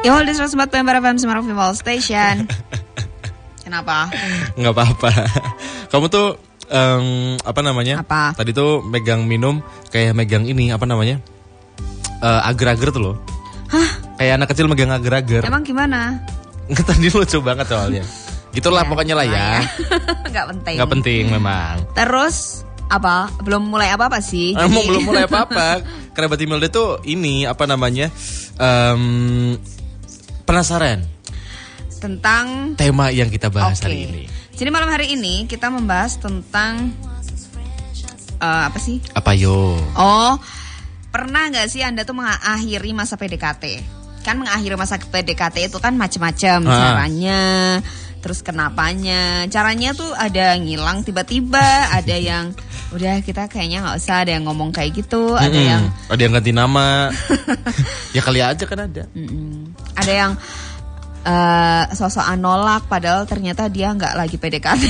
Yo, di 104 FM Semarang Female Station. Kenapa? Nggak apa-apa. Kamu tuh em, apa namanya? Apa? Tadi tuh megang minum kayak megang ini apa namanya? Eh, agar-agar tuh loh. Hah? Kayak anak kecil megang agar-agar. Emang gimana? Tadi lucu banget soalnya. Gitulah Ya, pokoknya lah ya. Nggak penting. Nggak penting memang. Terus apa? Belum mulai apa-apa sih. Emang jadi- belum mulai apa-apa. Kerabat Imelda tuh ini apa namanya? Em, penasaran Tentang tema yang kita bahas Oke. hari ini. Jadi malam hari ini kita membahas tentang eh, apa sih? Apa yo? Oh, pernah nggak sih anda tuh mengakhiri masa PDKT? Kan mengakhiri masa PDKT itu kan macam-macam Ah. caranya, terus kenapanya. Caranya tuh ada yang ngilang tiba-tiba, ada yang udah kita kayaknya nggak usah, ada yang ngomong kayak gitu, ada Mm-mm. yang ada yang ganti nama. ya kali aja kan ada. Mm-mm. Ada yang eh sosokan nolak padahal ternyata dia nggak lagi PDKT.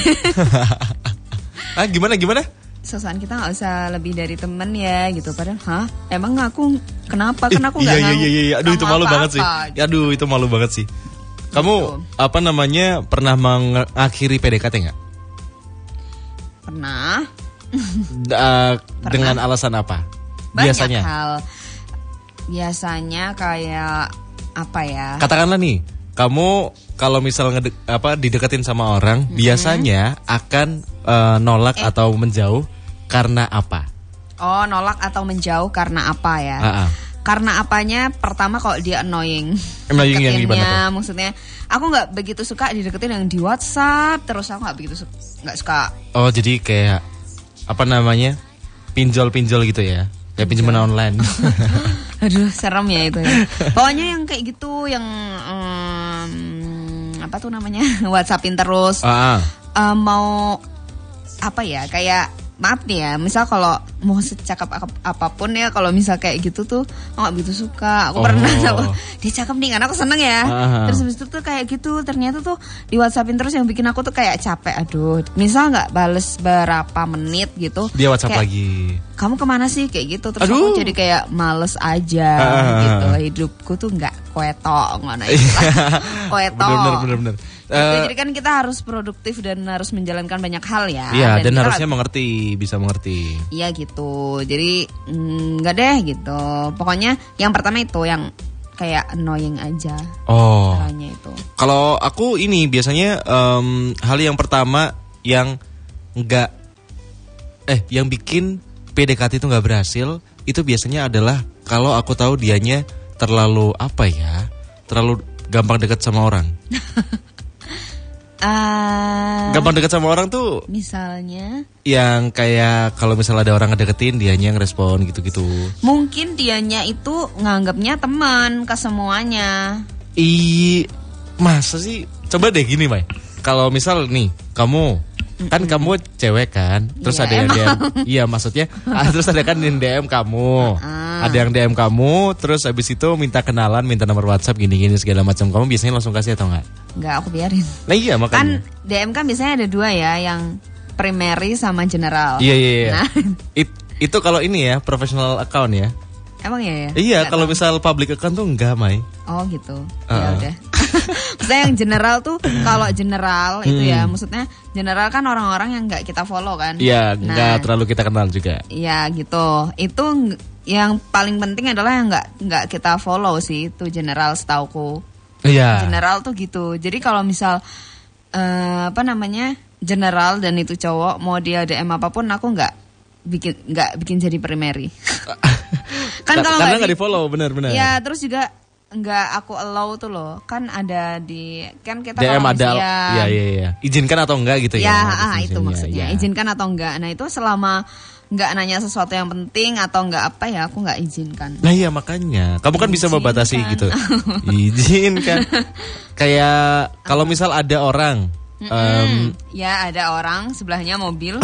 ah gimana gimana? Sosokan kita nggak usah lebih dari temen ya gitu padahal hah emang aku kenapa kan aku nggak iya, iya, iya, iya. Aduh itu malu banget sih. gitu. Aduh itu malu banget sih. Kamu apa namanya pernah mengakhiri PDKT nggak? pernah Da- dengan alasan apa? banyak Biasanya. hal biasanya kayak apa ya Katakanlah nih, kamu kalau misal ngede- apa dideketin sama orang, biasanya akan eh, nolak Eh. atau menjauh karena apa? oh nolak atau menjauh karena apa ya Ah, ah. karena apanya pertama kalau dia annoying Annoying yang gimana maksudnya aku nggak begitu suka dideketin yang di WhatsApp terus aku nggak begitu su- nggak suka Oh jadi kayak apa namanya pinjol-pinjol gitu ya? Kayak pinjaman online. Aduh, serem ya itu ya. Pokoknya yang kayak gitu, yang em, apa tuh namanya WhatsAppin terus, ah, ah. Eh, mau apa ya? Kayak maaf nih ya, misal kalau mau secakap ap- apa pun ya, kalau misal kayak gitu tuh, aku nggak begitu suka. Aku Oh. pernah tahu dia cakep nih, karena aku seneng ya. Ah. Terus habis itu tuh kayak gitu, ternyata tuh di WhatsAppin terus yang bikin aku tuh kayak capek. Aduh, misal nggak bales berapa menit gitu. Dia WhatsApp kayak, lagi. kamu ke mana sih kayak gitu terus Aduh. aku jadi kayak males aja Ah. gitu hidupku tuh nggak kwetok ngono itu kwetok Bener bener bener. Eh, jadi kan kita harus produktif dan harus menjalankan banyak hal ya. Iya dan, kita harusnya nggak- mengerti, bisa mengerti. iya gitu. Jadi mm, nggak deh gitu. Pokoknya yang pertama itu yang kayak annoying aja Oh, caranya itu. Kalau aku ini biasanya em, hal yang pertama yang nggak eh yang bikin PDKT itu nggak berhasil itu biasanya adalah kalau aku tahu dianya terlalu apa ya, terlalu gampang dekat sama orang. Ah, Gampang dekat sama orang tuh misalnya yang kayak kalau misalnya ada orang ngedeketin dianya yang respon gitu-gitu. mungkin dianya itu nganggapnya teman ke semuanya I masa sih? Coba deh gini, Mai. Kalau misal nih, kamu kan kamu cewek kan, terus Iya, ada yang emang. DM. Iya, maksudnya ah, terus ada kan yang DM kamu. Ah. Ada yang DM kamu, terus habis itu minta kenalan, minta nomor WhatsApp gini-gini segala macam. Kamu biasanya langsung kasih atau enggak? Nggak aku biarin Nah, iya kan makanya. DM kan biasanya ada dua ya yang primary sama general Iya, iya, iya. Nah. It- itu kalau ini ya, professional account ya. emang ya, ya? Iya, Nggak kalau tahu. misal public account tuh enggak, Mai. oh gitu Ah. ya udah maksudnya yang general tuh kalau general itu ya maksudnya general kan orang-orang yang nggak kita follow kan Hmm. Iya, Nah, enggak terlalu kita kenal juga. Iya gitu. Itu ng- yang paling penting adalah yang nggak nggak kita follow sih itu general setauku. Iya. General tuh gitu. Jadi kalau misal eh, apa namanya general dan itu cowok mau dia DM apa pun aku nggak bikin nggak bikin jadi primary. kan Ka- kalau karena nggak di- di follow benar-benar. Ya terus juga nggak aku allow tuh loh. Kan ada di kan kita DM kalau ada, misalnya- iya iya iya. Izinkan atau enggak gitu ya? Ya, ah, itu maksudnya. ya. Izinkan atau enggak. Nah, itu selama enggak nanya sesuatu yang penting atau enggak apa ya, aku enggak izinkan. Nah iya makanya, kamu kan bisa Izinkan. membatasi gitu. Izinkan. Kayak kalau misal ada orang, em, ya, ada orang sebelahnya mobil.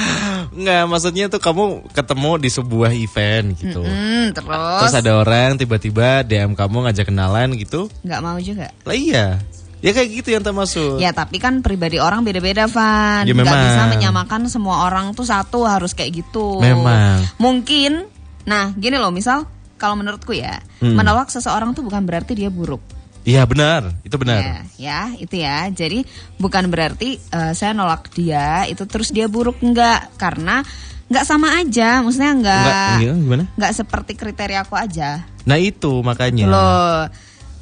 nggak maksudnya tuh kamu ketemu di sebuah event gitu. Hmm, Terus terus ada orang tiba-tiba DM kamu ngajak kenalan gitu. enggak mau juga. Lah iya. Ya kayak gitu yang termasuk. Ya, tapi kan pribadi orang beda-beda, Van. Ya, memang. bisa menyamakan semua orang tuh satu harus kayak gitu. Memang. Mungkin nah, gini loh, misal kalau menurutku ya, Hmm. menolak seseorang tuh bukan berarti dia buruk. Iya benar, itu benar. Ya, ya, itu ya. Jadi bukan berarti eh, saya nolak dia itu terus dia buruk enggak karena nggak sama aja, maksudnya Enggak, enggak iya, gimana? nggak seperti kriteria aku aja. Nah itu makanya. Loh.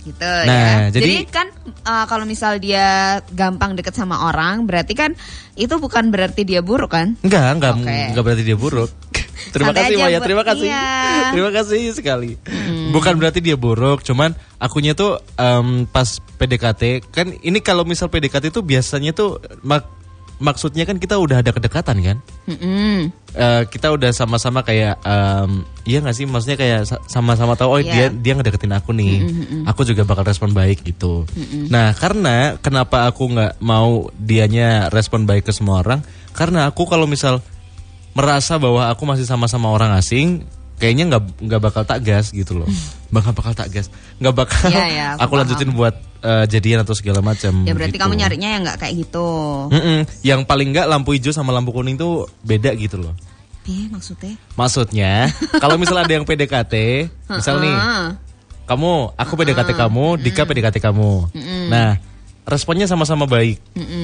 Gitu Nah, ya. jadi- kan eh, kalau misal dia gampang deket sama orang, berarti kan itu bukan berarti dia buruk kan? Enggak, enggak, Oke. enggak berarti dia buruk. terima Santai kasih Maya, terima kasih. iya. Terima kasih sekali. Bukan berarti dia buruk, cuman akunya tuh em, pas PDKT kan ini kalau misal PDKT itu biasanya tuh mak- maksudnya kan kita udah ada kedekatan kan? Mm-mm. Eh, kita udah sama-sama kayak em, iya nggak sih? Maksudnya kayak sa- sama-sama tahu oh dia Iya. dia ngedeketin aku nih. Aku juga bakal respon baik gitu. Nah karena kenapa aku nggak mau dianya respon baik ke semua orang? Karena aku kalau misal merasa bahwa aku masih sama-sama orang asing kayaknya nggak nggak bakal tak gas gitu loh bakal bakal tak gas nggak bakal Iya, iya, aku, aku paham. lanjutin buat eh, jadian atau segala macam Ya berarti gitu. kamu nyarinya yang nggak kayak gitu. Mm-mm. yang paling nggak lampu hijau sama lampu kuning tuh beda gitu loh Ih, maksudnya? Maksudnya, kalau misal ada yang PDKT, misal nih, kamu, aku PDKT kamu, Dika PDKT kamu. Nah, responnya sama-sama baik.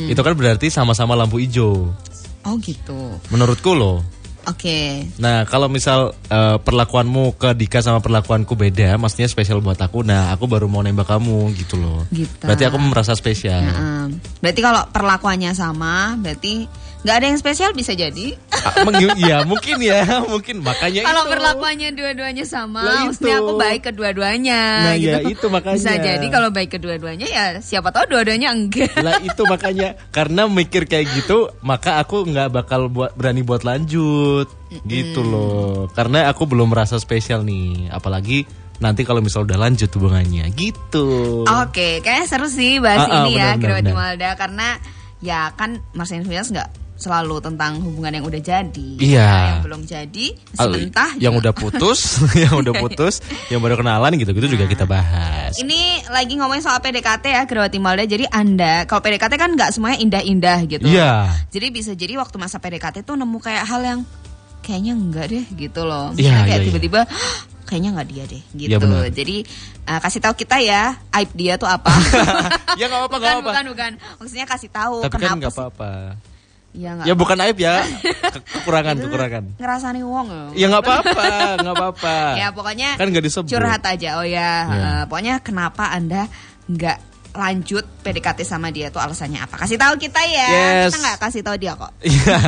Itu kan berarti sama-sama lampu hijau. Oh gitu. Menurutku loh. Oke. Nah, kalau misal eh, perlakuanmu ke Dika sama perlakuanku beda, maksudnya spesial buat aku. Nah, aku baru mau nembak kamu gitu loh. Gitu. Berarti aku merasa spesial. Heeh. berarti kalau perlakuannya sama, berarti nggak ada yang spesial bisa jadi. Ah, meng- ya, mungkin ya, mungkin makanya Kalau perlakuannya dua-duanya sama, Lah maksudnya itu. aku baik kedua-duanya. Nah, gitu. ya itu makanya. Bisa jadi kalau baik kedua-duanya ya siapa tahu dua-duanya enggak. lah itu makanya karena mikir kayak gitu maka aku nggak bakal buat berani buat lanjut gitu loh karena aku belum merasa spesial nih apalagi nanti kalau misal udah lanjut hubungannya gitu Oke, kayaknya seru sih bahas Ah, ah, ini benar, ya benar, Grawati benar. Malda karena ya kan Mas Enfias nggak selalu tentang hubungan yang udah jadi. Iya. Nah, yang belum jadi mentah. yang juga. udah putus yang udah putus yang baru kenalan gitu gitu juga kita bahas Ini lagi ngomongin soal PDKT ya Grawati Malda. Jadi Anda kalau PDKT kan nggak semuanya indah-indah gitu. Iya. Jadi bisa jadi waktu masa PDKT tuh nemu kayak hal yang kayaknya enggak deh gitu loh. Iya, kayak iya, iya. tiba-tiba "Hah, kayaknya nggak dia deh gitu. Iya, benar. Jadi uh, kasih tahu kita ya aib dia tuh apa. ya nggak apa-apa bukan, nggak bukan, bukan. Maksudnya kasih tahu tapi kan kenapa nggak sih. apa-apa Ya, nggak ya bukan aib ya Ke- kekurangan kekurangan Ngerasani wong ya. ya nggak apa-apa nggak apa-apa Ya pokoknya kan nggak disebut curhat aja. Oh ya, Ya. eh, pokoknya kenapa Anda nggak lanjut PDKT sama dia tuh alasannya apa? Kasih tahu kita ya. Yes. Kita nggak kasih tahu dia kok. Iya,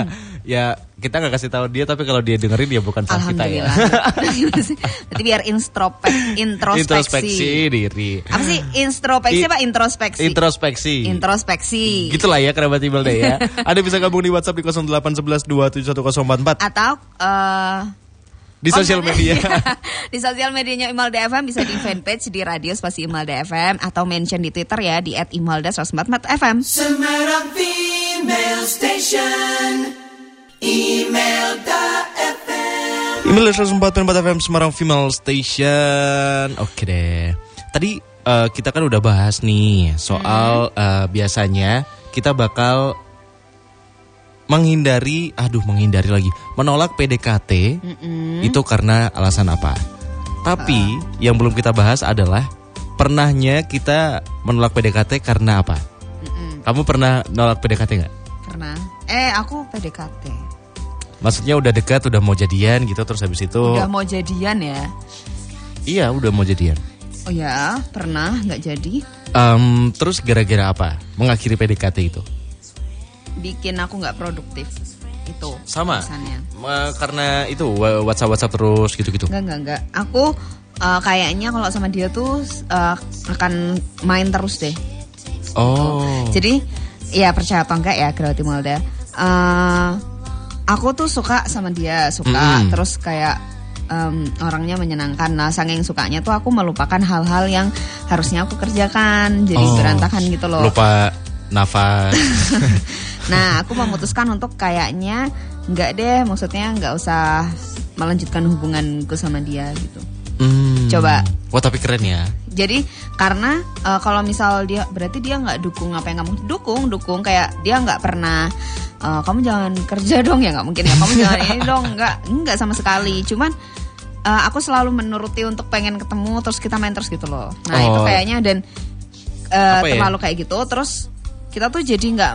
ya kita nggak kasih tahu dia tapi kalau dia dengerin dia bukan salah kita ya. Alhamdulillah. Berarti biar introspek, introspeksi. Introspeksi diri. Apa sih introspeksi I- apa introspeksi? Introspeksi. Introspeksi. Gitulah ya kerabat Imelda ya. Ada bisa gabung di WhatsApp di 0811 2711044 Atau eh di sosial konten- media. di sosial medianya Imalda FM bisa di fanpage di radio spasi Imalda FM atau mention di Twitter ya di @imalda144fm. Semarang Female Station Email FM Email 104.4 FM Semarang Female Station. Oke deh. Tadi eh, kita kan udah bahas nih soal eh, biasanya kita bakal menghindari, aduh menghindari lagi, menolak PDKT itu karena alasan apa? Tapi yang belum kita bahas adalah pernahnya kita menolak PDKT karena apa? Kamu pernah nolak PDKT nggak? Pernah. Eh, aku PDKT. Maksudnya udah dekat, udah mau jadian gitu, terus habis itu, Udah mau jadian ya? iya udah mau jadian. Oh ya, pernah nggak jadi. Em, terus gara-gara apa? Mengakhiri PDKT itu? Bikin aku nggak produktif. Itu. Sama. Ma- karena itu WhatsApp WhatsApp terus gitu-gitu. Enggak, enggak, enggak. Aku eh, kayaknya kalau sama dia tuh eh, akan main terus deh. Oh. Jadi ya percaya atau enggak ya Grawati Malda. Eh, aku tuh suka sama dia, suka Mm-mm. terus kayak em, orangnya menyenangkan. Nah, saking sukanya tuh aku melupakan hal-hal yang harusnya aku kerjakan. Jadi Oh. berantakan gitu loh. Lupa nafas. Nah, aku memutuskan untuk kayaknya enggak deh, maksudnya enggak usah melanjutkan hubunganku sama dia gitu. Hmm. Coba. Wah tapi keren ya. Jadi karena eh, kalau misal dia berarti dia nggak dukung apa yang kamu dukung, dukung kayak dia nggak pernah eh, kamu jangan kerja dong ya nggak mungkin ya kamu jangan ini dong nggak nggak sama sekali. Cuman eh, aku selalu menuruti untuk pengen ketemu terus kita main terus gitu loh. Nah itu Oh. kayaknya dan eh, Apa ya? terlalu kayak gitu terus kita tuh jadi nggak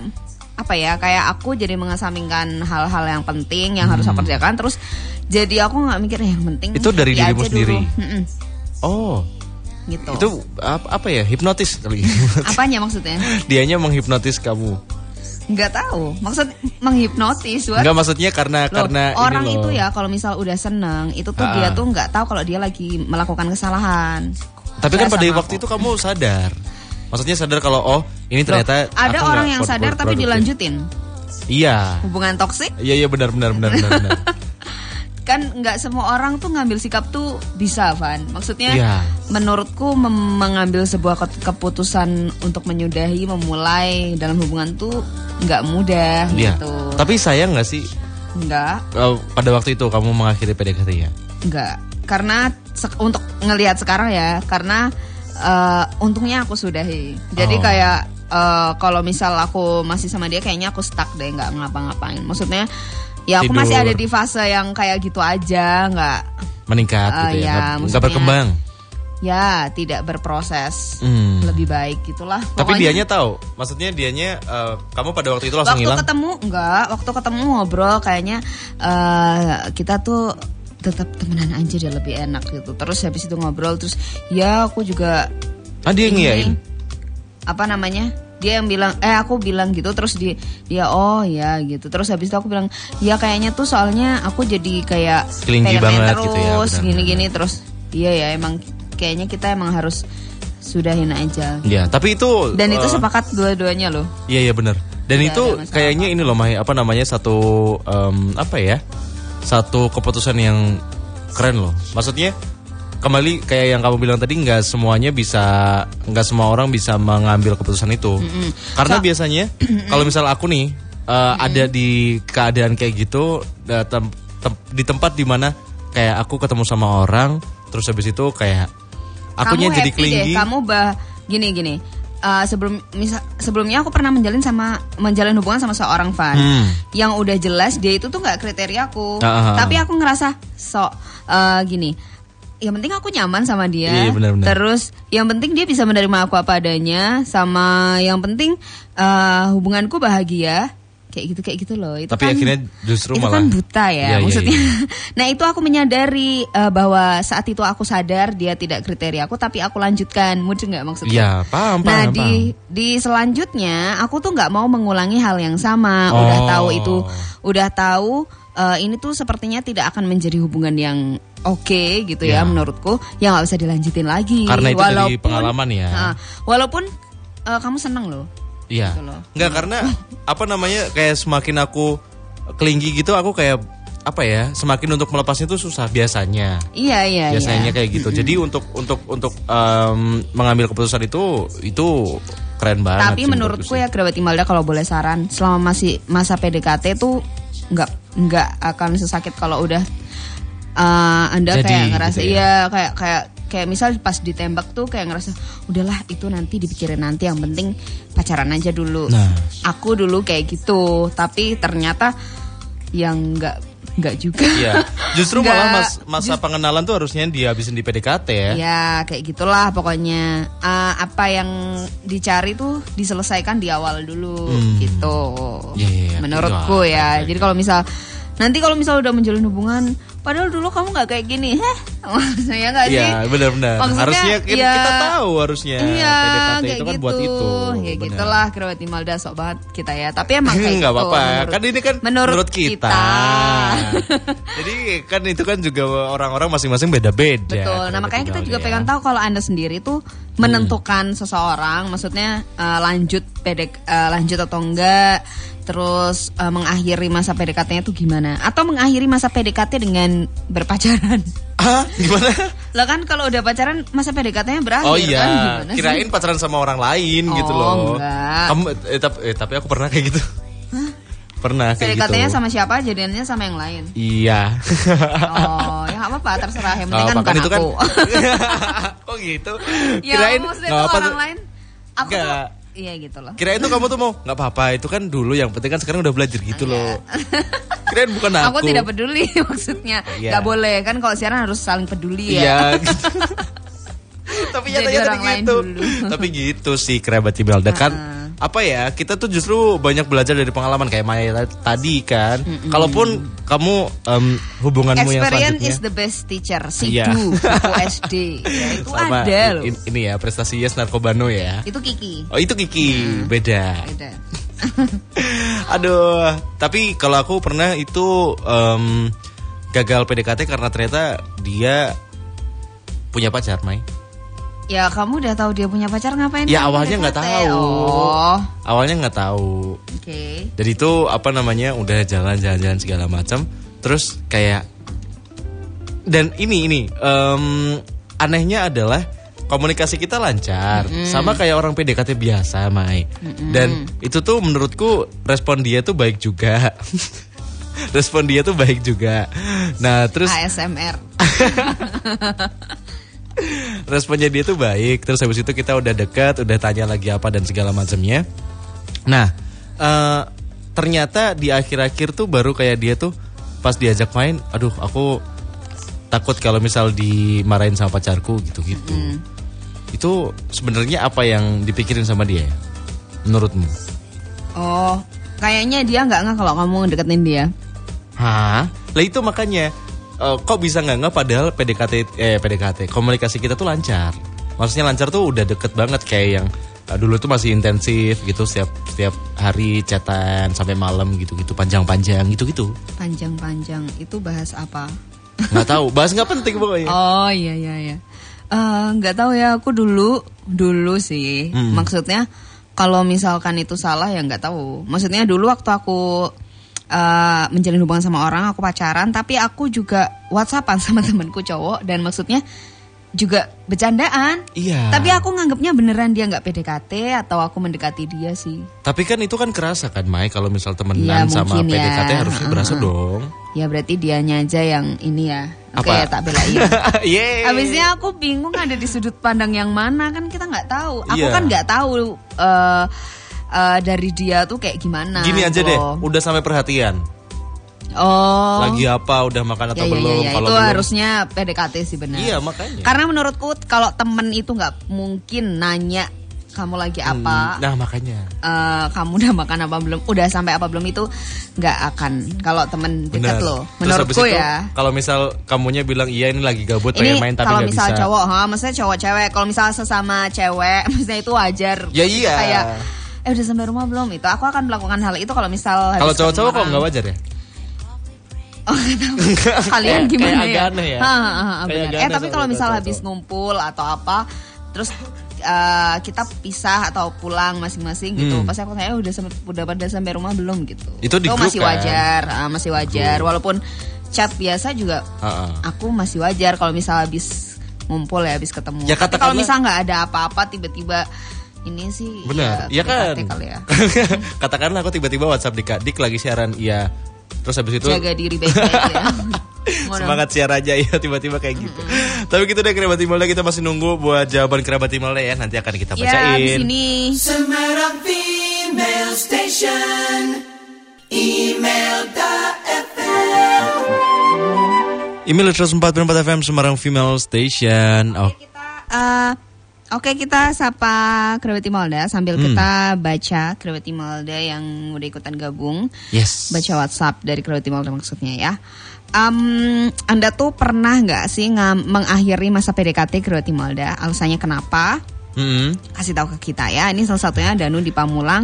apa ya kayak aku jadi mengesampingkan hal-hal yang penting yang harus aku kerjakan terus jadi aku nggak mikir "Eh, yang penting Hmm. Itu dari dirimu sendiri? dulu." Mm-mm, Oh, gitu itu apa, apa ya? Hipnotis kali. apanya maksudnya Dianya menghipnotis kamu. nggak tahu maksud menghipnotis what? Enggak maksudnya karena Loh, karena orang ini itu loh. ya kalau misal udah seneng itu tuh Ah. dia tuh nggak tahu kalau dia lagi melakukan kesalahan Tapi kan pada waktu aku. itu kamu sadar. Maksudnya sadar kalau oh ini Loh, ternyata ada aku orang yang sadar tapi dilanjutin Iya. hubungan toksik Iya iya benar benar benar benar. benar. kan nggak semua orang tuh ngambil sikap tuh bisa Van maksudnya Iya. menurutku mengambil sebuah ke- keputusan untuk menyudahi memulai dalam hubungan tuh nggak mudah Iya. gitu Tapi sayang nggak sih nggak eh, pada waktu itu kamu mengakhiri PDKT-nya? nggak karena untuk ngelihat sekarang ya karena eh, untungnya aku sudahi jadi Oh. kayak eh, kalau misal aku masih sama dia kayaknya aku stuck deh nggak ngapa-ngapain maksudnya ya aku Tidur. masih ada di fase yang kayak gitu aja nggak Meningkat Eh, gitu ya, ya, nggak- berkembang. ya tidak berproses Hmm. lebih baik gitulah Tapi Pokoknya- dianya tahu, maksudnya dianya eh, kamu pada waktu itu langsung waktu hilang. ketemu enggak waktu ketemu ngobrol kayaknya eh kita tuh tetap temenan aja dia lebih enak gitu. Terus habis itu ngobrol terus ya aku juga Ah dia ini, ngiyain. apa namanya? Dia yang bilang eh aku bilang gitu terus dia dia oh ya gitu. Terus habis itu aku bilang ya kayaknya tuh soalnya aku jadi kayak Kelinci banget terus gitu ya, benar, gini-gini terus. Iya ya emang kayaknya kita emang harus sudahin aja. Iya, tapi itu dan itu eh, sepakat dua-duanya loh. Iya iya benar. Dan itu kayaknya ini loh Mai, apa namanya satu em, apa ya? Satu keputusan yang keren loh. Maksudnya kembali kayak yang kamu bilang tadi nggak semuanya bisa nggak semua orang bisa mengambil keputusan itu. Karena So- biasanya kalau misal aku nih eh, ada di keadaan kayak gitu tem- tem- di tempat di mana kayak aku ketemu sama orang terus habis itu kayak akunya kamu jadi happy deh kamu bah gini gini Eh, sebelum misal sebelumnya aku pernah menjalin sama menjalin hubungan sama seorang fan Hmm. yang udah jelas dia itu tuh nggak kriteriaku Ah, ah, ah. tapi aku ngerasa sok eh, gini yang penting aku nyaman sama dia Iya, iya, benar-benar. terus yang penting dia bisa menerima aku apa adanya sama yang penting eh, hubunganku bahagia kayak gitu kayak gitu loh. Itu Tapi kan, akhirnya justru itu malah- kan buta ya iya, maksudnya. iya. nah itu aku menyadari eh, bahwa saat itu aku sadar dia tidak kriteria aku tapi aku lanjutkan. Mudah nggak maksudnya? Iya, paham, nah paham, di di selanjutnya aku tuh nggak mau mengulangi hal yang sama. Udah Oh. tahu itu udah tahu eh, ini tuh sepertinya tidak akan menjadi hubungan yang oke gitu Ya. ya menurutku. Yang nggak usah dilanjutin lagi. Karena itu dari pengalaman ya. Nah, walaupun eh, kamu seneng loh Iya. Gitu loh. Enggak karena apa namanya kayak semakin aku kelinggi gitu aku kayak apa ya semakin untuk melepasnya tuh susah biasanya. iya iya biasanya iya. kayak gitu. Jadi untuk untuk untuk em, mengambil keputusan itu itu keren banget. Tapi sih menurutku ya kerabat Imelda kalau boleh saran, selama masih masa PDKT tuh nggak nggak akan sesakit kalau udah uh, anda Jadi, kayak ngerasa gitu ya. iya kayak kayak kayak misal pas ditembak tuh kayak ngerasa udahlah itu nanti dipikirin nanti yang penting pacaran aja dulu. Nah. Aku dulu kayak gitu, tapi ternyata yang nggak nggak juga. Iya. Justru Nggak, malah mas, masa pengenalan tuh harusnya dihabisin di PDKT ya. Ya kayak gitulah pokoknya Uh, apa yang dicari tuh diselesaikan di awal dulu gitu. Iya, iya, iya. Menurutku Itu ya. Jadi kalau misal nanti kalau misal udah menjalin hubungan, padahal dulu kamu nggak kayak gini, heh, saya nggak sih? Iya, benar-benar. Maksudnya, Harusnya kita, ya, kita tahu harusnya Iya, PDKT kayak itu kan gitu. buat itu. Ya Benar. gitulah Imelda sok banget kita ya. Tapi emang kayak nggak gitu. apa-apa menurut- kan ini kan menurut, kita, jadi kan itu kan juga orang-orang masing-masing beda-beda Betul. Nah makanya kita juga pengen tahu kalau anda sendiri tuh menentukan seseorang, maksudnya eh, lanjut pedek eh, lanjut atau enggak, terus eh, mengakhiri masa PDKT-nya tuh gimana? Atau mengakhiri masa PDKT dengan berpacaran? Hah? gimana Lah kan kalau udah pacaran masa PDKT-nya berakhir oh kan iya gimana sih? kirain pacaran sama orang lain gitu Oh, loh enggak. kamu eh, tapi, eh, tapi aku pernah kayak gitu pernah kayak PDKT-nya gitu sama siapa? Jadiannya sama yang lain. iya Oh, ya apa-apa, terserah. Yang penting Nggak kan bukan itu kan aku. kok gitu ya, kirain maksudnya tuh apa orang lain. Aku tuh, Nggak. Iya gitu loh. kirain tuh kamu tuh mau nggak apa-apa itu kan dulu yang penting kan sekarang udah belajar gitu loh kirain bukan aku Aku tidak peduli maksudnya. Iya. Gak boleh kan kalau siaran harus saling peduli ya. Iya. gitu. Tapi nyatanya tadi gitu. dulu. Tapi gitu sih kerabat Imelda kan. Apa ya? Kita tuh justru banyak belajar dari pengalaman kayak Maya tadi kan. Kalaupun kamu em, hubunganmu yang Experience selanjutnya is the best teacher. Sidu, buku SD. Ya, itu sama ada loh. in- ini ya prestasi Yes Narkobano ya. Itu Kiki. Oh itu Kiki, beda. Beda. Aduh, tapi kalau aku pernah itu em, gagal PDKT karena ternyata dia punya pacar, Mai. Ya kamu udah tahu dia punya pacar ngapain? Ya awalnya nggak PDKT? tahu. Oh, Awalnya nggak tahu. oke. Jadi itu apa namanya udah jalan-jalan segala macam, terus kayak dan ini ini em, anehnya adalah komunikasi kita lancar, sama kayak orang PDKT biasa, Mai. Dan itu tuh menurutku respon dia tuh baik juga. respon dia tuh baik juga. Nah, terus ASMR. responnya dia tuh baik terus habis itu kita udah dekat udah tanya lagi apa dan segala macamnya nah eh, ternyata di akhir-akhir tuh baru kayak dia tuh pas diajak main aduh aku takut kalau misal dimarahin sama pacarku gitu-gitu itu sebenarnya apa yang dipikirin sama dia ya? menurutmu Oh, kayaknya dia nggak nggak kalau kamu deketin dia. Hah? Lah itu makanya eh, kok bisa nggak nggak padahal PDKT eh PDKT komunikasi kita tuh lancar. Maksudnya lancar tuh udah deket banget kayak yang eh, dulu tuh masih intensif gitu setiap setiap hari chatan sampai malam gitu-gitu panjang-panjang gitu-gitu. Panjang-panjang itu bahas apa? Nggak tahu, bahas nggak penting pokoknya. Oh iya iya iya. Eh, nggak tahu ya aku dulu dulu sih Hmm. maksudnya kalau misalkan itu salah ya nggak tahu. Maksudnya dulu waktu aku eh, menjalin hubungan sama orang aku pacaran tapi aku juga whatsappan sama temanku cowok dan maksudnya juga bercandaan. Iya. Tapi aku nganggapnya beneran dia nggak PDKT atau aku mendekati dia sih. Tapi kan itu kan kerasa kan Mai kalau misal Iya, temenan sama ya. PDKT harusnya berasa Heeh. dong. Ya berarti dianya aja yang ini ya. Oke Apa? tak belain. Yeay. Habisnya aku bingung ada di sudut pandang yang mana kan kita nggak tahu. Aku Iya. kan nggak tahu eh, eh, dari dia tuh kayak gimana. Gini aja gitu deh, loh. udah sampai perhatian. Oh. Lagi apa, udah makan ya, atau ya, belum? ya, ya. Kalau itu belum, harusnya PDKT sih benar. Iya, makanya. Karena menurutku kalau temen itu nggak mungkin nanya kamu lagi apa. Nah, makanya. eh, kamu udah makan apa belum? Udah sampai apa belum itu nggak akan kalau temen deket Benar. loh. Menurutku itu, ya. Kalau misal kamunya bilang iya ini lagi gabut Ini pengen main tapi kalau misal bisa. cowok, ha, maksudnya cowok cewek. Kalau misal sesama cewek, maksudnya itu wajar. Ya iya. Kayak eh udah sampai rumah belum? Itu aku akan melakukan hal itu kalau misal Kalau cowok-cowok kok nggak wajar ya? Oh. Kalian gimana kayak ya? agak aneh ya? Ha, ha, ha, Kayak agak Eh tapi kalau misal habis ngumpul atau apa, terus eh, kita pisah atau pulang masing-masing gitu. Hmm. Pasti aku tanya "Eh, udah sampai udah pada sampai rumah belum gitu. Itu di grup masih kan? wajar, ah, masih wajar. Walaupun chat biasa juga Heeh. aku masih wajar kalau misal habis ngumpul ya habis ketemu. Ya, Tapi kalau misal nggak ada apa-apa tiba-tiba ini sih Benar, ya kan? PDKT kali ya. Katakanlah aku tiba-tiba WhatsApp di Dik lagi siaran, iya. Terus habis itu Jaga diri baik-baik ya. Semangat siar aja ya tiba-tiba kayak gitu. Tapi gitu deh kerabat Imelda kita masih nunggu buat jawaban kerabat Imelda ya. Nanti akan kita Ya, bacain. di sini Semarang Female Station. Email FM. Email 104.4 FM Semarang Female Station. Oh, Eh, Oke kita sapa kerabat Imelda sambil Hmm. kita baca kerabat Imelda yang udah ikutan gabung yes. baca WhatsApp dari kerabat Imelda maksudnya ya. Em, anda tuh pernah nggak sih mengakhiri masa PDKT kerabat Imelda? Alasannya kenapa? Mm-mm. Kasih tahu ke kita ya. Ini salah satunya Danu di Pamulang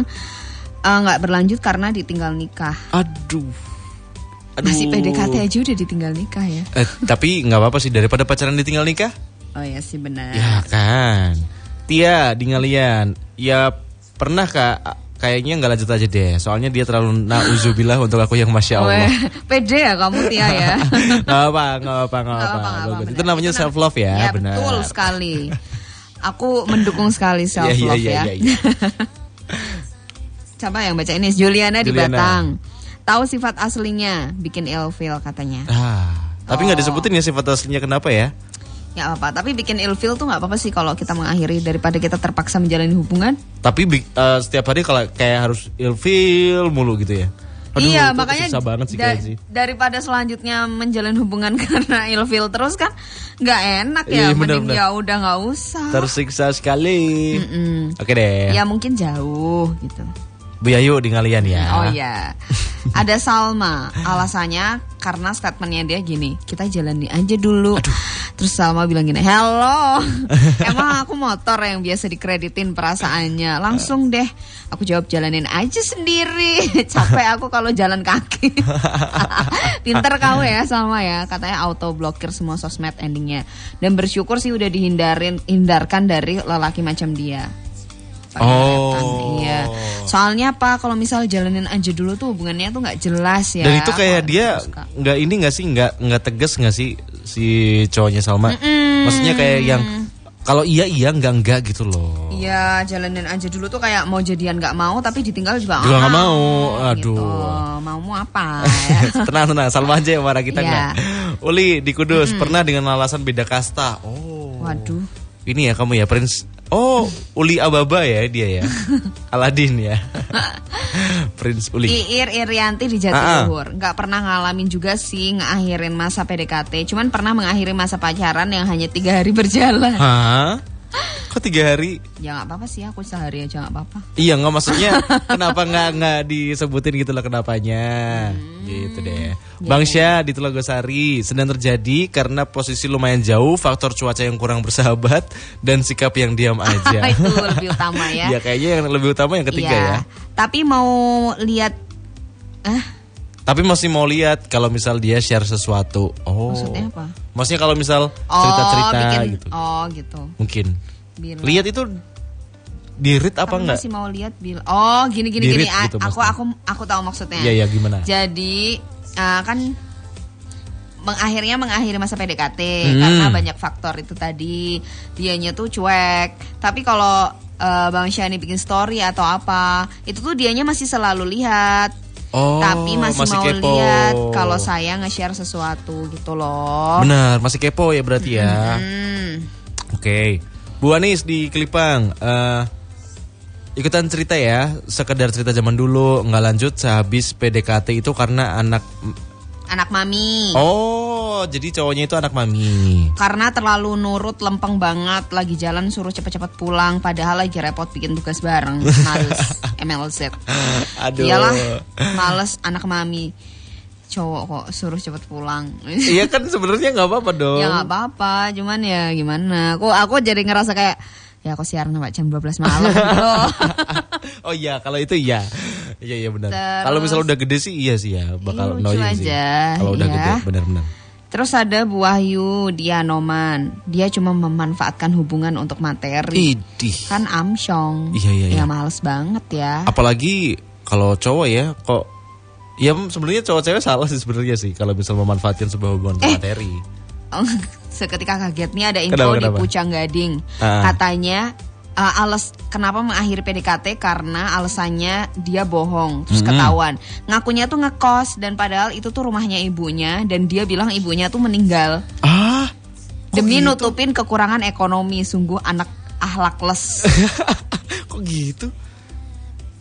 eh, nggak berlanjut karena ditinggal nikah. Aduh. Aduh. Masih PDKT aja udah ditinggal nikah ya. Eh, tapi nggak apa-apa sih daripada pacaran ditinggal nikah. Oh ya sih benar. Ya kan. Tia di ngalian. Ya pernah kak kayaknya nggak lanjut aja deh. Soalnya dia terlalu nauzubillah untuk aku yang masya Allah. Pede ya kamu Tia ya. Nggak apa, nggak apa, Nggak apa. Itu namanya Itu self love ya, Ya benar. betul sekali. Aku mendukung sekali self Iya, iya, love iya, ya. iya, iya. Coba yang baca ini Juliana di Juliana. Batang. Tahu sifat aslinya, bikin ilfil katanya. Ah, tapi nggak Oh. disebutin ya sifat aslinya kenapa ya? Ya apa, tapi bikin ilfil tuh nggak apa-apa sih kalau kita mengakhiri daripada kita terpaksa menjalani hubungan. Tapi eh, setiap hari kalau kayak harus ilfil mulu gitu ya. Aduh, iya, makanya susah banget sih da- sih. daripada selanjutnya menjalin hubungan karena ilfil terus kan nggak enak ya, Iya, mending benar-benar. ya udah nggak usah. Tersiksa sekali. Oke deh. Ya mungkin jauh gitu. Bu Yayu di ngalian ya. Oh iya. Ada Salma, alasannya karena statementnya dia gini, kita jalani aja dulu. Terus Salma bilang gini, hello, emang aku motor yang biasa dikreditin perasaannya. Langsung deh, aku jawab jalanin aja sendiri. Capek aku kalau jalan kaki. Pinter kamu ya Salma ya, katanya auto blokir semua sosmed endingnya. Dan bersyukur sih udah dihindarin, hindarkan dari lelaki macam dia. Oh. Iya. Soalnya apa? Kalau misal jalanin aja dulu tuh hubungannya tuh nggak jelas ya. Dan itu kayak dia nggak ini nggak sih nggak nggak tegas nggak sih si cowoknya Salma. Maksudnya kayak yang kalau iya iya nggak enggak gitu loh. Iya, jalanin aja dulu tuh kayak mau jadian nggak mau tapi ditinggal juga nggak mau. mau. Gitu. Aduh. Maumu apa? ya? tenang tenang Salma aja yang marah kita Iya. nggak. Uli di Kudus pernah dengan alasan beda kasta. Oh. Waduh. Ini ya kamu ya Prince. Oh, Uli Ababa ya dia ya. Aladin ya. Prince Uli. Iir Irianti di Ah, ah. Jatiluhur nggak pernah ngalamin juga sih ngakhirin masa PDKT cuman pernah mengakhiri masa pacaran yang hanya tiga hari berjalan Hah? Kok tiga hari? ya nggak apa-apa sih aku sehari aja nggak apa-apa Iya nggak maksudnya kenapa nggak nggak disebutin gitu loh kenapanya gitu deh. Bang Syah di Telogosari sedang terjadi karena posisi lumayan jauh, faktor cuaca yang kurang bersahabat dan sikap yang diam aja. itu lebih utama ya ya kayaknya yang lebih utama yang ketiga Iya. ya. tapi mau lihat ah Tapi masih mau lihat kalau misal dia share sesuatu. Oh. Maksudnya apa? Maksudnya kalau misal oh cerita-cerita bikin gitu. oh gitu Mungkin. Bila- Lihat itu di read apa Kamu enggak? masih mau lihat bil oh gini gini Di gini gitu aku maksudnya. aku aku tahu maksudnya Iya, iya, gimana? jadi uh, kan mengakhirnya mengakhiri masa PDKT Hmm. karena banyak faktor itu tadi dianya tuh cuek tapi kalau uh, Bang Syani bikin story atau apa itu tuh dianya masih selalu lihat Oh, tapi masih, masih mau kepo. lihat kalau saya nge-share sesuatu gitu loh Benar, masih kepo ya berarti ya. Hmm. Oke, Bu Anis di Kelipang, eh, ikutan cerita ya, sekedar cerita zaman dulu nggak lanjut sehabis PDKT itu karena anak. anak mami Oh, jadi cowoknya itu anak mami. karena terlalu nurut lempeng banget lagi jalan suruh cepet-cepet pulang padahal lagi repot bikin tugas bareng males MLZ Aduh. iyalah males anak mami cowok kok suruh cepet pulang Iya kan sebenarnya nggak apa-apa dong. ya nggak apa-apa cuman ya gimana aku aku jadi ngerasa kayak ya aku siaran sampai jam 12 malam gitu oh iya, kalau itu iya. Iya iya benar. Kalau misal udah gede sih iya sih ya, bakal lucu annoying sih. Kalau udah iya. gede benar-benar. terus ada Bu Wahyu dia noman dia cuma memanfaatkan hubungan untuk materi Idih. kan amsyong Iya, iya, iya. ya males banget ya Apalagi kalau cowok ya kok ya sebenarnya cowok cewek salah sih sebenarnya sih kalau misal memanfaatkan sebuah hubungan Eh. materi. Seketika kaget nih ada info Kenapa, di kenapa? Pucang Gading. Ah. Katanya uh, alas kenapa mengakhiri PDKT karena alasannya dia bohong terus Mm-mm. ketahuan. Ngakunya tuh ngekos dan padahal itu tuh rumahnya ibunya dan dia bilang ibunya tuh meninggal Ah, demi nutupin kekurangan ekonomi. Sungguh anak ahlakles. kok gitu?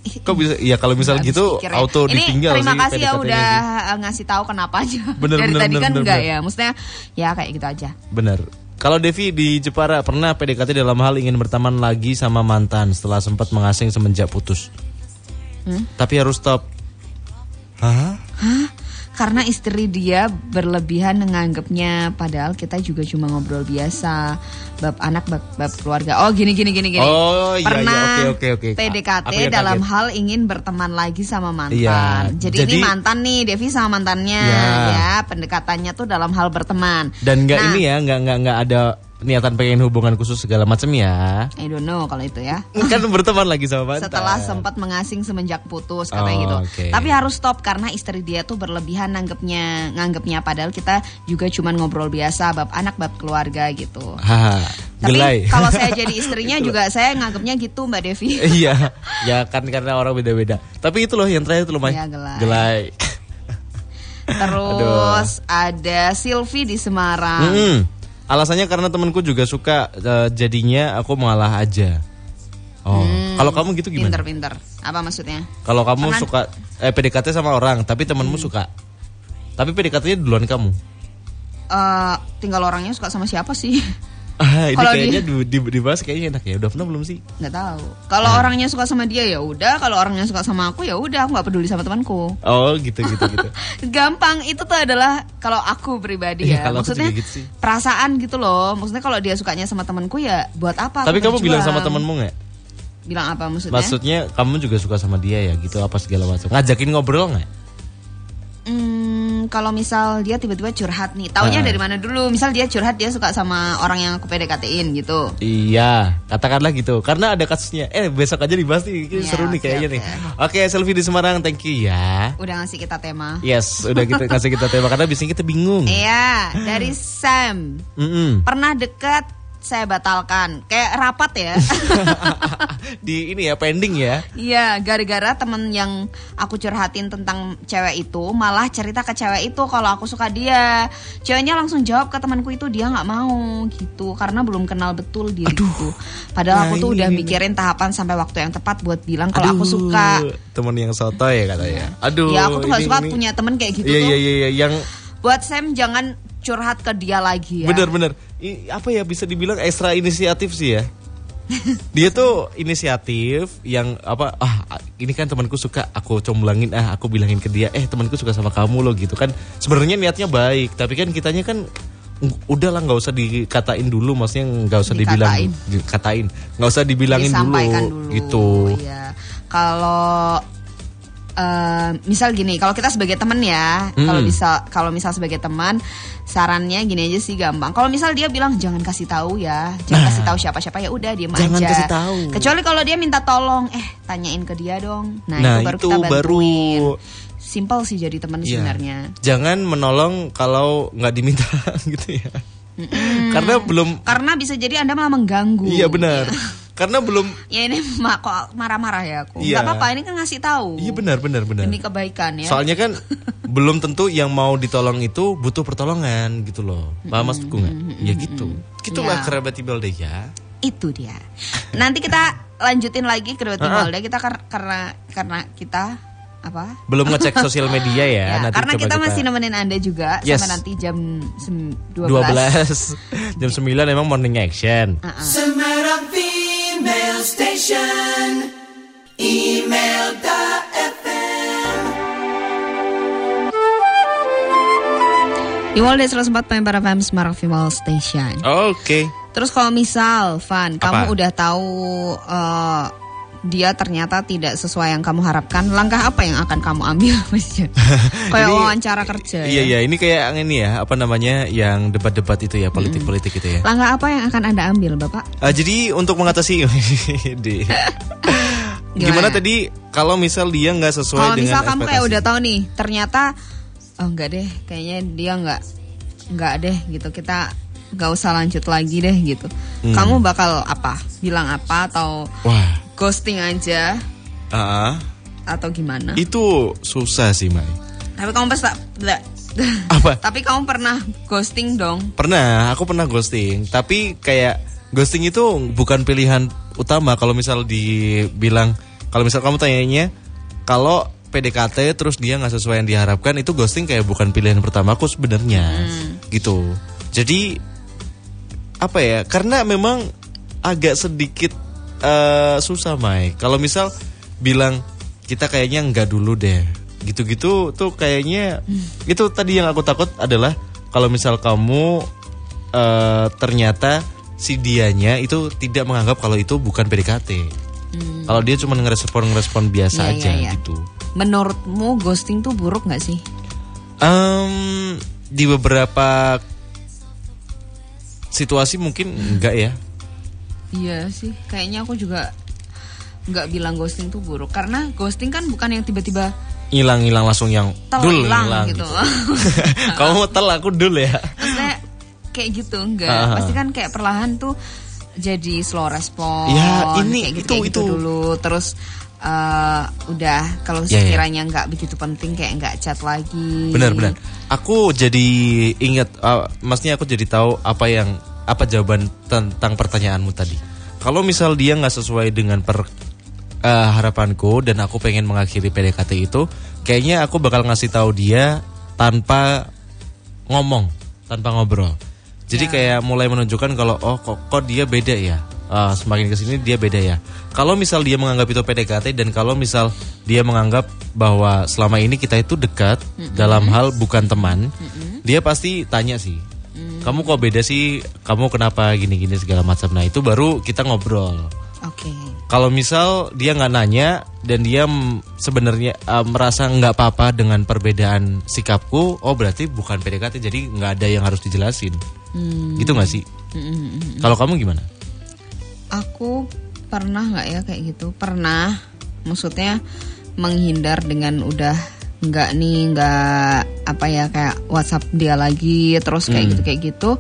Kok bisa? Ya kalau misal gitu pikir ya. auto Ini ditinggal terima sih kasih ya udah sih. uh, ngasih tahu kenapa aja. Bener, Dari bener, tadi bener, kan bener, enggak bener. ya. Maksudnya ya kayak gitu aja. Bener. Kalau Devi di Jepara pernah PDKT dalam hal ingin berteman lagi sama mantan setelah sempat mengasing semenjak putus. Hmm? Tapi harus stop. Hah? Karena istri dia berlebihan menganggapnya padahal kita juga cuma ngobrol biasa bab anak bab, bab keluarga. Oh gini gini gini gini. Oh, iya, iya. Pernah Oke, oke, oke. PDKT Aku yang dalam kaget. hal ingin berteman lagi sama mantan. Iya, Jadi, jadi- ini mantan nih Devi sama mantannya Iya. ya pendekatannya tuh dalam hal berteman. Dan nggak Nah, ini ya, nggak nggak nggak ada niatan pengen hubungan khusus segala macam ya. I don't know kalau itu ya. kan berteman lagi sama mantan. Setelah sempat mengasing semenjak putus katanya Oh, gitu. oke. Tapi harus stop karena istri dia tuh berlebihan nanggepnya, nganggepnya padahal kita juga cuman ngobrol biasa bab anak bab keluarga gitu. Haha, Tapi gelai. kalau saya jadi istrinya juga saya nganggapnya gitu Mbak Devi. iya, ya kan karena orang beda-beda. Tapi itu loh yang terakhir itu loh, Mai. Iya, gelai. Gelai. Terus ada Silvi di Semarang. Mm-mm. Alasannya karena temanku juga suka eh, jadinya aku mengalah aja. Oh, Hmm. Kalau kamu gitu gimana? Pinter-pinter. Apa maksudnya? Kalau kamu Pernah- suka eh PDKT sama orang, tapi temanmu Hmm. suka. Tapi PDKT-nya duluan kamu. Eh, tinggal orangnya suka sama siapa sih? Ah, ini Kalau kayaknya di, di- dibahas kayaknya enak ya. Udah pernah belum sih? nggak tahu. Kalau Ah. orangnya suka sama dia ya udah. Kalau orangnya suka sama aku ya udah. Aku nggak peduli sama temanku. Oh, gitu gitu gitu. Gampang itu tuh adalah kalau aku pribadi Iya, ya. aku Maksudnya gitu sih. perasaan gitu loh. Maksudnya kalau dia sukanya sama temanku ya buat apa? tapi kamu bilang sama berjuang? temenmu nggak? Bilang apa maksudnya? Maksudnya kamu juga suka sama dia ya gitu apa segala macam. Ngajakin ngobrol nggak? Hmm, kalau misal dia tiba-tiba curhat nih, taunya Ah. dari mana dulu? Misal dia curhat dia suka sama orang yang aku PDKT-in gitu. Iya, katakanlah gitu. Karena ada kasusnya. Eh, besok aja dibahas nih. Iya, seru nih kayaknya oke. nih. Oke, selfie di Semarang. Thank you ya. Udah ngasih kita tema. Yes, udah kita kasih kita tema karena biasanya kita bingung. Iya, dari Sam. Mm-mm. Pernah dekat saya batalkan. Kayak rapat ya. Di ini ya pending ya. Iya, gara-gara temen yang aku curhatin tentang cewek itu malah cerita ke cewek itu kalau aku suka dia. Ceweknya langsung jawab ke temanku itu dia nggak mau gitu karena belum kenal betul dia gitu. Padahal aku Nah, tuh ini, udah ini. mikirin tahapan sampai waktu yang tepat buat bilang kalau aku suka. Temen yang soto ya katanya. Aduh. ya aku tuh gak ini- suka ini- punya temen kayak gitu Iya tuh. iya iya iya. yang Buat Sam jangan curhat ke dia lagi ya. benar-benar I- apa ya bisa dibilang ekstra inisiatif sih ya. Dia tuh inisiatif yang apa ah ini kan temanku suka aku comblangin ah aku bilangin ke dia eh temanku suka sama kamu loh gitu kan sebenarnya niatnya baik tapi kan kitanya kan ng- udahlah nggak usah dikatain dulu maksudnya nggak usah dibilang Dikatain. dikatain nggak usah dibilangin dulu, dulu, gitu Iya. Kalau eh, misal gini, kalau kita sebagai teman ya, Hmm. kalau bisa kalau misal sebagai teman, sarannya gini aja sih gampang. Kalau misal dia bilang jangan kasih tahu ya, jangan Nah. kasih tahu siapa-siapa ya udah diam Jangan aja. kasih tahu. Kecuali kalau dia minta tolong, eh tanyain ke dia dong. Nah, Nah, itu baru itu kita baru. bantuin. Simple sih jadi teman Iya. sebenarnya. jangan menolong kalau nggak diminta gitu ya karena belum Karena bisa jadi Anda malah mengganggu. iya benar karena belum Ya ini ma- kok marah-marah ya aku. Iya. Gak apa-apa, ini kan ngasih tahu. iya benar benar benar Demi kebaikan ya. Soalnya kan belum tentu yang mau ditolong itu butuh pertolongan gitu loh. Paham maksudku nggak? Ya gitu. Gitulah Ya. kerabat deh ya. itu dia. Nanti kita lanjutin lagi ke Dewa Timolda kita kar- karena karena kita apa? Belum ngecek sosial media ya. Ya, nanti karena coba kita masih nemenin Anda juga Yes. sampai nanti jam sem- 12. 12 jam 9 emang morning action. Ah. Semarang Female Station. Email the FM. Di Walde 104.4 FM Semarang Female Station. Oke. Terus kalau misal Van, kamu udah tahu eh, dia ternyata tidak sesuai yang kamu harapkan, langkah apa yang akan kamu ambil? Kayak Ini- wawancara kerja Iya ya. iya ini kayak ini ya apa namanya yang debat-debat itu ya politik-politik itu ya. Langkah apa yang akan Anda ambil, Bapak? Ah, jadi untuk mengatasi di Gimana? gimana tadi kalau misal dia nggak sesuai Kalau dengan misal kamu kayak udah tahu nih, ternyata oh enggak deh, kayaknya dia enggak enggak deh gitu. Kita nggak usah lanjut lagi deh gitu. Hmm. Kamu bakal apa? Bilang apa atau Wah, ghosting aja ah, atau gimana? itu susah sih Mai. Tapi kamu pasti. Apa? Tapi kamu pernah ghosting dong? Pernah, aku pernah ghosting. Tapi kayak ghosting itu bukan pilihan utama. Kalau misal dibilang, kalau misal kamu tanyanya, kalau PDKT terus dia nggak sesuai yang diharapkan, itu ghosting kayak bukan pilihan pertama aku sebenarnya, gitu. Jadi apa ya? Karena memang agak sedikit eh, susah, Mai. Kalau misal bilang kita kayaknya nggak dulu deh, gitu-gitu tuh kayaknya itu tadi yang aku takut adalah kalau misal kamu eh, ternyata si dianya itu tidak menganggap kalau itu bukan PDKT. Kalau dia cuma ngerespon ngerespon biasa Iya, aja iya, iya. gitu. Menurutmu ghosting tuh buruk nggak sih? Em, di beberapa situasi mungkin enggak ya. Iya sih, kayaknya aku juga nggak bilang ghosting tuh buruk karena ghosting kan bukan yang tiba-tiba Hilang-hilang langsung yang tel dul hilang hilang gitu. Kamu mau tel aku dul ya. Maksudnya kayak gitu enggak, Ah. pasti kan kayak perlahan tuh jadi slow respon. Ya, ini, kayak gitu, itu, kayak gitu itu. dulu, terus eh, udah kalau Ya, ya. sekiranya nggak begitu penting kayak nggak chat lagi. Benar-benar. Aku jadi ingat, uh, maksudnya aku jadi tahu apa yang apa jawaban tentang pertanyaanmu tadi. Kalau misal dia nggak sesuai dengan per eh, harapanku dan aku pengen mengakhiri PDKT itu, kayaknya aku bakal ngasih tahu dia tanpa ngomong, tanpa ngobrol. Jadi kayak mulai menunjukkan kalau oh kok, kok dia beda ya. Ah, semakin ke sini dia beda ya. Kalau misal dia menganggap itu PDKT dan kalau misal dia menganggap bahwa selama ini kita itu dekat dalam hal bukan teman, dia pasti tanya sih. Kamu kok beda sih? Kamu kenapa gini-gini segala macam. Nah itu baru kita ngobrol. Oke. Kalau misal dia nggak nanya dan dia sebenarnya uh, merasa nggak apa-apa dengan perbedaan sikapku, oh berarti bukan PDKT, jadi nggak ada yang harus dijelasin. Gitu nggak sih? Kalau kamu gimana? Aku pernah nggak ya kayak gitu? Pernah. Maksudnya menghindar dengan udah nggak nih nggak apa ya kayak WhatsApp dia lagi terus kayak gitu kayak gitu.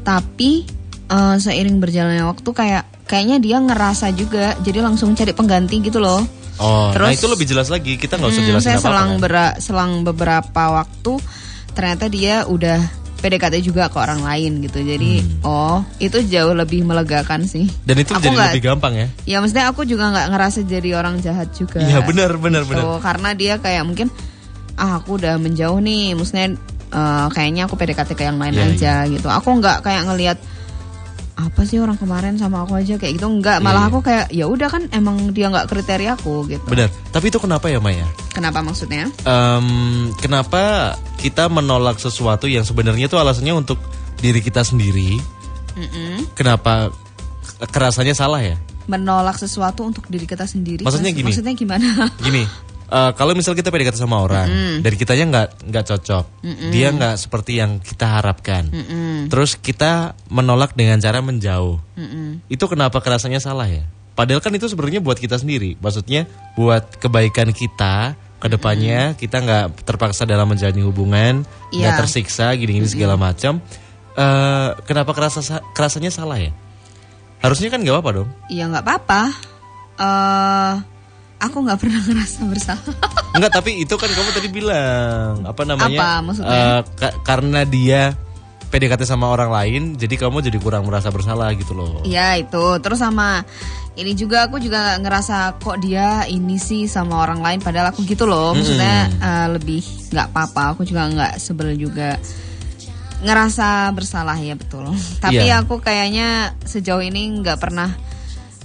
Tapi eh, seiring berjalannya waktu kayak kayaknya dia ngerasa juga jadi langsung cari pengganti gitu loh. Oh, nah Terus- itu lebih jelas lagi. Kita nggak usah Hmm, jelasin saya apa-apa. selang kan? bera- selang beberapa waktu ternyata dia udah PDKT juga ke orang lain gitu. Jadi oh itu jauh lebih melegakan sih. Hmm. Dan itu Aku jadi nggak- lebih gampang ya? Ya maksudnya aku juga nggak ngerasa jadi orang jahat juga. Iya benar benar Gitu. benar. Karena dia kayak mungkin ah aku udah menjauh nih, maksudnya eh, kayaknya aku PDKT ke yang lain Iya, aja gitu. Aku nggak kayak ngelihat apa sih orang kemarin sama aku aja kayak gitu nggak Iya, malah iya. aku kayak ya udah kan emang dia nggak kriteria aku gitu Benar. Tapi itu kenapa ya Maya? kenapa maksudnya Em, kenapa kita menolak sesuatu yang sebenarnya itu alasannya untuk diri kita sendiri? Mm-mm. Kenapa kerasanya salah ya? menolak sesuatu untuk diri kita sendiri Maksudnya gini. maksudnya gimana Gini, eh, kalau misal kita PDKT sama orang dan kitanya nggak nggak cocok, dia nggak seperti yang kita harapkan, terus kita menolak dengan cara menjauh, itu kenapa kerasanya salah ya? Padahal kan itu sebenarnya buat kita sendiri, maksudnya buat kebaikan kita ke depannya kita nggak terpaksa dalam menjalani hubungan, nggak Iya. tersiksa gini-gini segala macam. Eh, kenapa kerasa kerasanya salah ya? Harusnya kan nggak apa-apa dong. ya nggak apa-apa eh aku nggak pernah ngerasa bersalah Enggak, tapi itu kan kamu tadi bilang apa namanya? Apa maksudnya? eh, ka- karena dia PDKT sama orang lain, jadi kamu jadi kurang merasa bersalah gitu loh. Iya itu terus sama ini juga aku juga ngerasa kok dia ini sih sama orang lain padahal aku gitu loh maksudnya eh, lebih nggak apa-apa aku juga nggak sebel juga ngerasa bersalah ya betul tapi Iya. aku kayaknya sejauh ini nggak pernah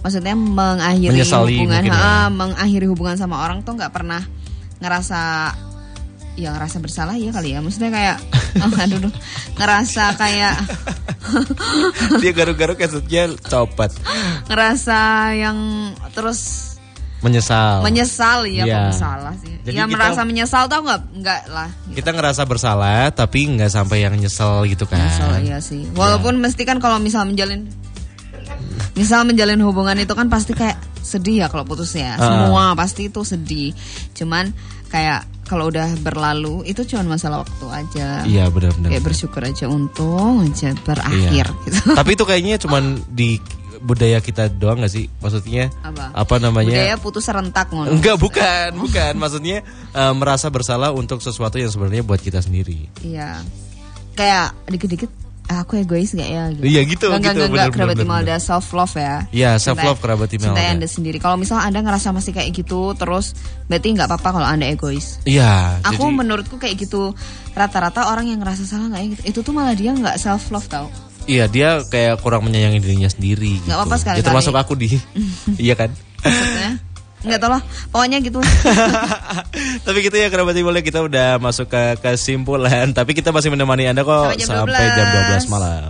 maksudnya mengakhiri Menyesali hubungan ya. ha, mengakhiri hubungan sama orang tuh nggak pernah ngerasa ya ngerasa bersalah ya kali ya. Maksudnya kayak oh, aduh duh, ngerasa kayak dia garuk-garuk maksudnya copot, ngerasa yang terus menyesal. menyesal ya kok salah sih. Jadi ya kita- merasa menyesal tau nggak nggak lah Kita ngerasa bersalah tapi nggak sampai yang nyesel gitu kan. menyesal iya sih. Walaupun mesti kan kalau misal menjalin misal menjalin hubungan itu kan pasti kayak sedih ya kalau putus ya semua pasti itu sedih cuman kayak kalau udah berlalu itu cuma masalah waktu aja Iya benar-benar. kayak bersyukur aja untung aja berakhir Iya. gitu tapi itu kayaknya cuman di budaya kita doang gak sih? Maksudnya Apa? namanya? budaya putus serentak ngono Enggak, bukan, bukan. Maksudnya eh, merasa bersalah untuk sesuatu yang sebenarnya buat kita sendiri. Iya. Kayak dikit-dikit aku egois gak ya gitu. Iya, gitu, Enggak, gitu, enggak, bener, kerabat bener, bener. self love ya. Iya, self love kerabat Imelda. Cintai Anda sendiri. Kalau misal Anda ngerasa masih kayak gitu terus berarti nggak apa-apa kalau Anda egois. Iya. Aku jadi- menurutku kayak gitu rata-rata orang yang ngerasa salah nggak gitu. Itu tuh malah dia nggak self love tau. Iya dia kayak kurang menyayangi dirinya sendiri. Gitu. Nggak apa-apa sekali-kali. Ya termasuk aku di, iya kan. Maksudnya nggak tau lah. Pokoknya gitu. Tapi gitu ya kerabat Imelda kita udah masuk ke kesimpulan. Tapi kita masih menemani anda kok Sampai jam sampai jam 12 12 malam.